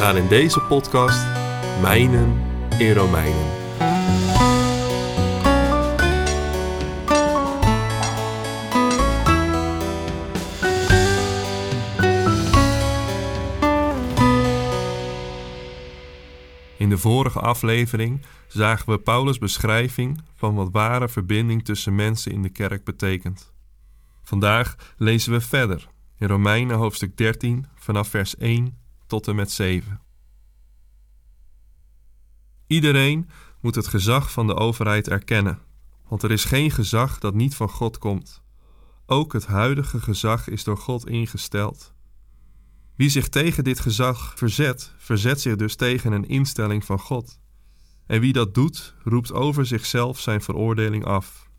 Gaan in deze podcast mijnen in Romeinen. In de vorige aflevering zagen we Paulus' beschrijving van wat ware verbinding tussen mensen in de kerk betekent. Vandaag lezen we verder in Romeinen hoofdstuk 13 vanaf vers 1 tot en met 7. Iedereen moet het gezag van de overheid erkennen, want er is geen gezag dat niet van God komt. Ook het huidige gezag is door God ingesteld. Wie zich tegen dit gezag verzet, verzet zich dus tegen een instelling van God. En wie dat doet, roept over zichzelf zijn veroordeling af.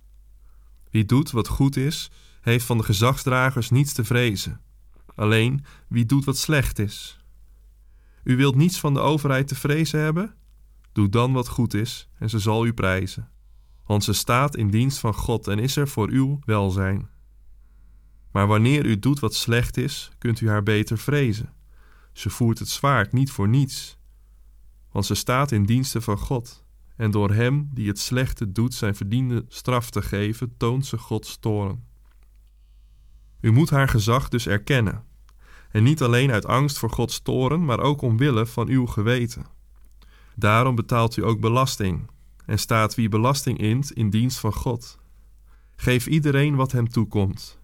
Wie doet wat goed is, heeft van de gezagsdragers niets te vrezen. Alleen wie doet wat slecht is. U wilt niets van de overheid te vrezen hebben? Doe dan wat goed is en ze zal u prijzen. Want ze staat in dienst van God en is er voor uw welzijn. Maar wanneer u doet wat slecht is, kunt u haar beter vrezen. Ze voert het zwaard niet voor niets. Want ze staat in diensten van God. En door hem die het slechte doet zijn verdiende straf te geven, toont ze Gods toren. U moet haar gezag dus erkennen. En niet alleen uit angst voor Gods toren, maar ook omwille van uw geweten. Daarom betaalt u ook belasting. En staat wie belasting int in dienst van God. Geef iedereen wat hem toekomt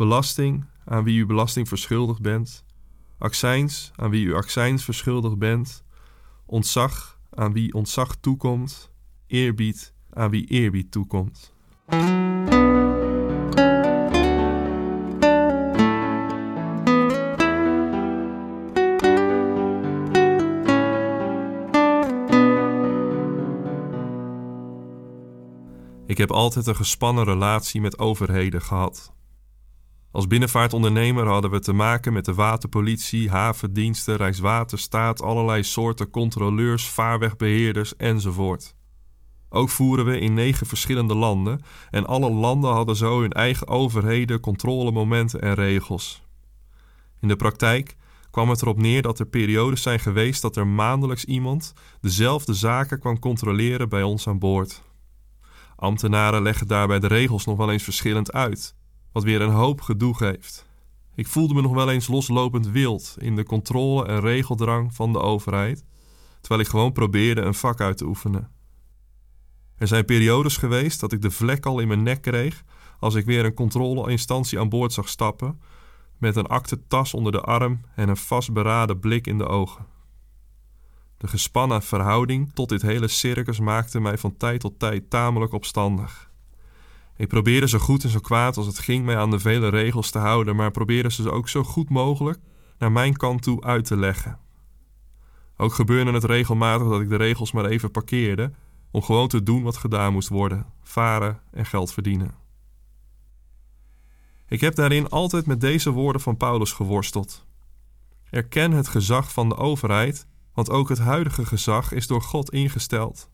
belasting aan wie u belasting verschuldigd bent, accijns aan wie u accijns verschuldigd bent, ontzag aan wie ontzag toekomt, eerbied aan wie eerbied toekomt. Ik heb altijd een gespannen relatie met overheden gehad. Als binnenvaartondernemer hadden we te maken met de waterpolitie, havendiensten, Rijkswaterstaat, allerlei soorten controleurs, vaarwegbeheerders enzovoort. Ook voeren we in negen verschillende landen en alle landen hadden zo hun eigen overheden, controlemomenten en regels. In de praktijk kwam het erop neer dat er periodes zijn geweest dat er maandelijks iemand dezelfde zaken kwam controleren bij ons aan boord. Ambtenaren leggen daarbij de regels nog wel eens verschillend uit wat weer een hoop gedoe geeft. Ik voelde me nog wel eens loslopend wild in de controle en regeldrang van de overheid, terwijl ik gewoon probeerde een vak uit te oefenen. Er zijn periodes geweest dat ik de vlek al in mijn nek kreeg als ik weer een controleinstantie aan boord zag stappen, met een aktentas onder de arm en een vastberaden blik in de ogen. De gespannen verhouding tot dit hele circus maakte mij van tijd tot tijd tamelijk opstandig. Ik probeerde zo goed en zo kwaad als het ging mij aan de vele regels te houden, maar probeerde ze ook zo goed mogelijk naar mijn kant toe uit te leggen. Ook gebeurde het regelmatig dat ik de regels maar even parkeerde om gewoon te doen wat gedaan moest worden: varen en geld verdienen. Ik heb daarin altijd met deze woorden van Paulus geworsteld. Erken het gezag van de overheid, want ook het huidige gezag is door God ingesteld.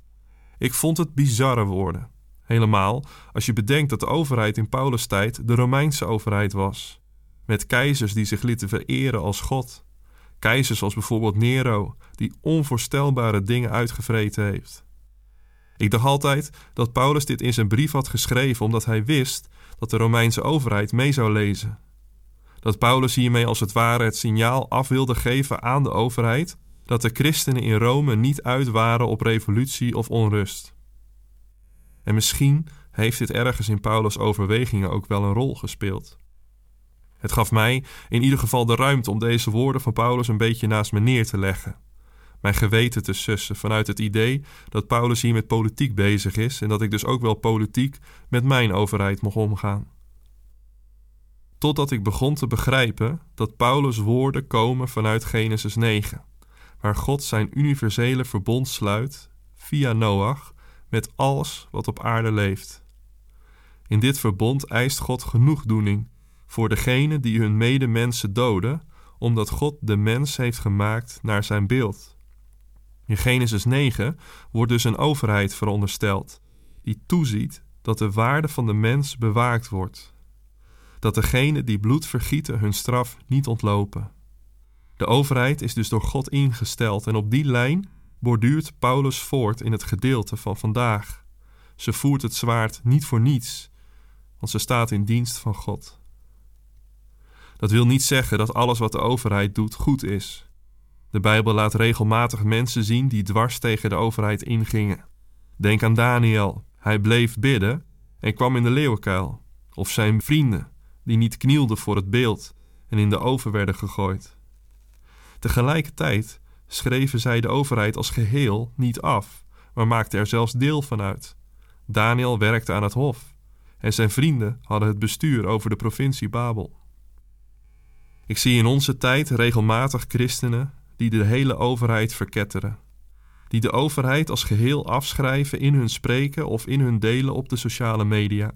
Ik vond het bizarre woorden. Helemaal als je bedenkt dat de overheid in Paulus' tijd de Romeinse overheid was. Met keizers die zich lieten vereren als God. Keizers als bijvoorbeeld Nero, die onvoorstelbare dingen uitgevreten heeft. Ik dacht altijd dat Paulus dit in zijn brief had geschreven omdat hij wist dat de Romeinse overheid mee zou lezen. Dat Paulus hiermee als het ware het signaal af wilde geven aan de overheid dat de christenen in Rome niet uit waren op revolutie of onrust. En misschien heeft dit ergens in Paulus' overwegingen ook wel een rol gespeeld. Het gaf mij in ieder geval de ruimte om deze woorden van Paulus een beetje naast me neer te leggen. Mijn geweten te sussen vanuit het idee dat Paulus hier met politiek bezig is en dat ik dus ook wel politiek met mijn overheid mocht omgaan. totdat ik begon te begrijpen dat Paulus' woorden komen vanuit Genesis 9, waar God zijn universele verbond sluit via Noach met alles wat op aarde leeft. In dit verbond eist God genoegdoening voor degenen die hun medemensen doden, omdat God de mens heeft gemaakt naar zijn beeld. In Genesis 9 wordt dus een overheid verondersteld, die toeziet dat de waarde van de mens bewaakt wordt. Dat degenen die bloed vergieten hun straf niet ontlopen. De overheid is dus door God ingesteld en op die lijn borduurt Paulus voort in het gedeelte van vandaag. Ze voert het zwaard niet voor niets, want ze staat in dienst van God. Dat wil niet zeggen dat alles wat de overheid doet goed is. De Bijbel laat regelmatig mensen zien die dwars tegen de overheid ingingen. Denk aan Daniel. Hij bleef bidden en kwam in de leeuwenkuil. Of zijn vrienden, die niet knielden voor het beeld en in de oven werden gegooid. Tegelijkertijd schreven zij de overheid als geheel niet af, maar maakten er zelfs deel van uit. Daniel werkte aan het hof en zijn vrienden hadden het bestuur over de provincie Babel. Ik zie in onze tijd regelmatig christenen die de hele overheid verketteren, die de overheid als geheel afschrijven in hun spreken of in hun delen op de sociale media.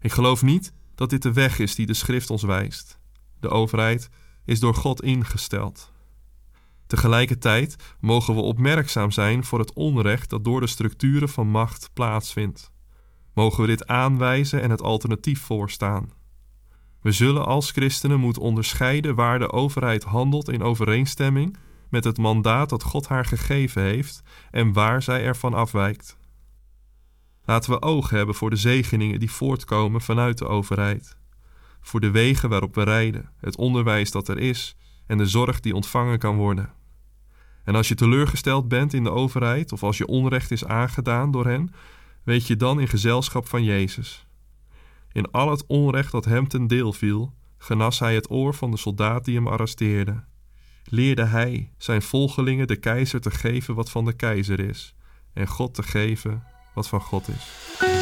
Ik geloof niet dat dit de weg is die de schrift ons wijst. De overheid is door God ingesteld. Tegelijkertijd mogen we opmerkzaam zijn voor het onrecht dat door de structuren van macht plaatsvindt. Mogen we dit aanwijzen en het alternatief voorstaan. We zullen als christenen moeten onderscheiden waar de overheid handelt in overeenstemming met het mandaat dat God haar gegeven heeft en waar zij ervan afwijkt. Laten we oog hebben voor de zegeningen die voortkomen vanuit de overheid, voor de wegen waarop we rijden, het onderwijs dat er is en de zorg die ontvangen kan worden. En als je teleurgesteld bent in de overheid of als je onrecht is aangedaan door hen, weet je dan in gezelschap van Jezus. In al het onrecht dat hem ten deel viel, genas hij het oor van de soldaat die hem arresteerde. Leerde hij zijn volgelingen de keizer te geven wat van de keizer is, en God te geven wat van God is.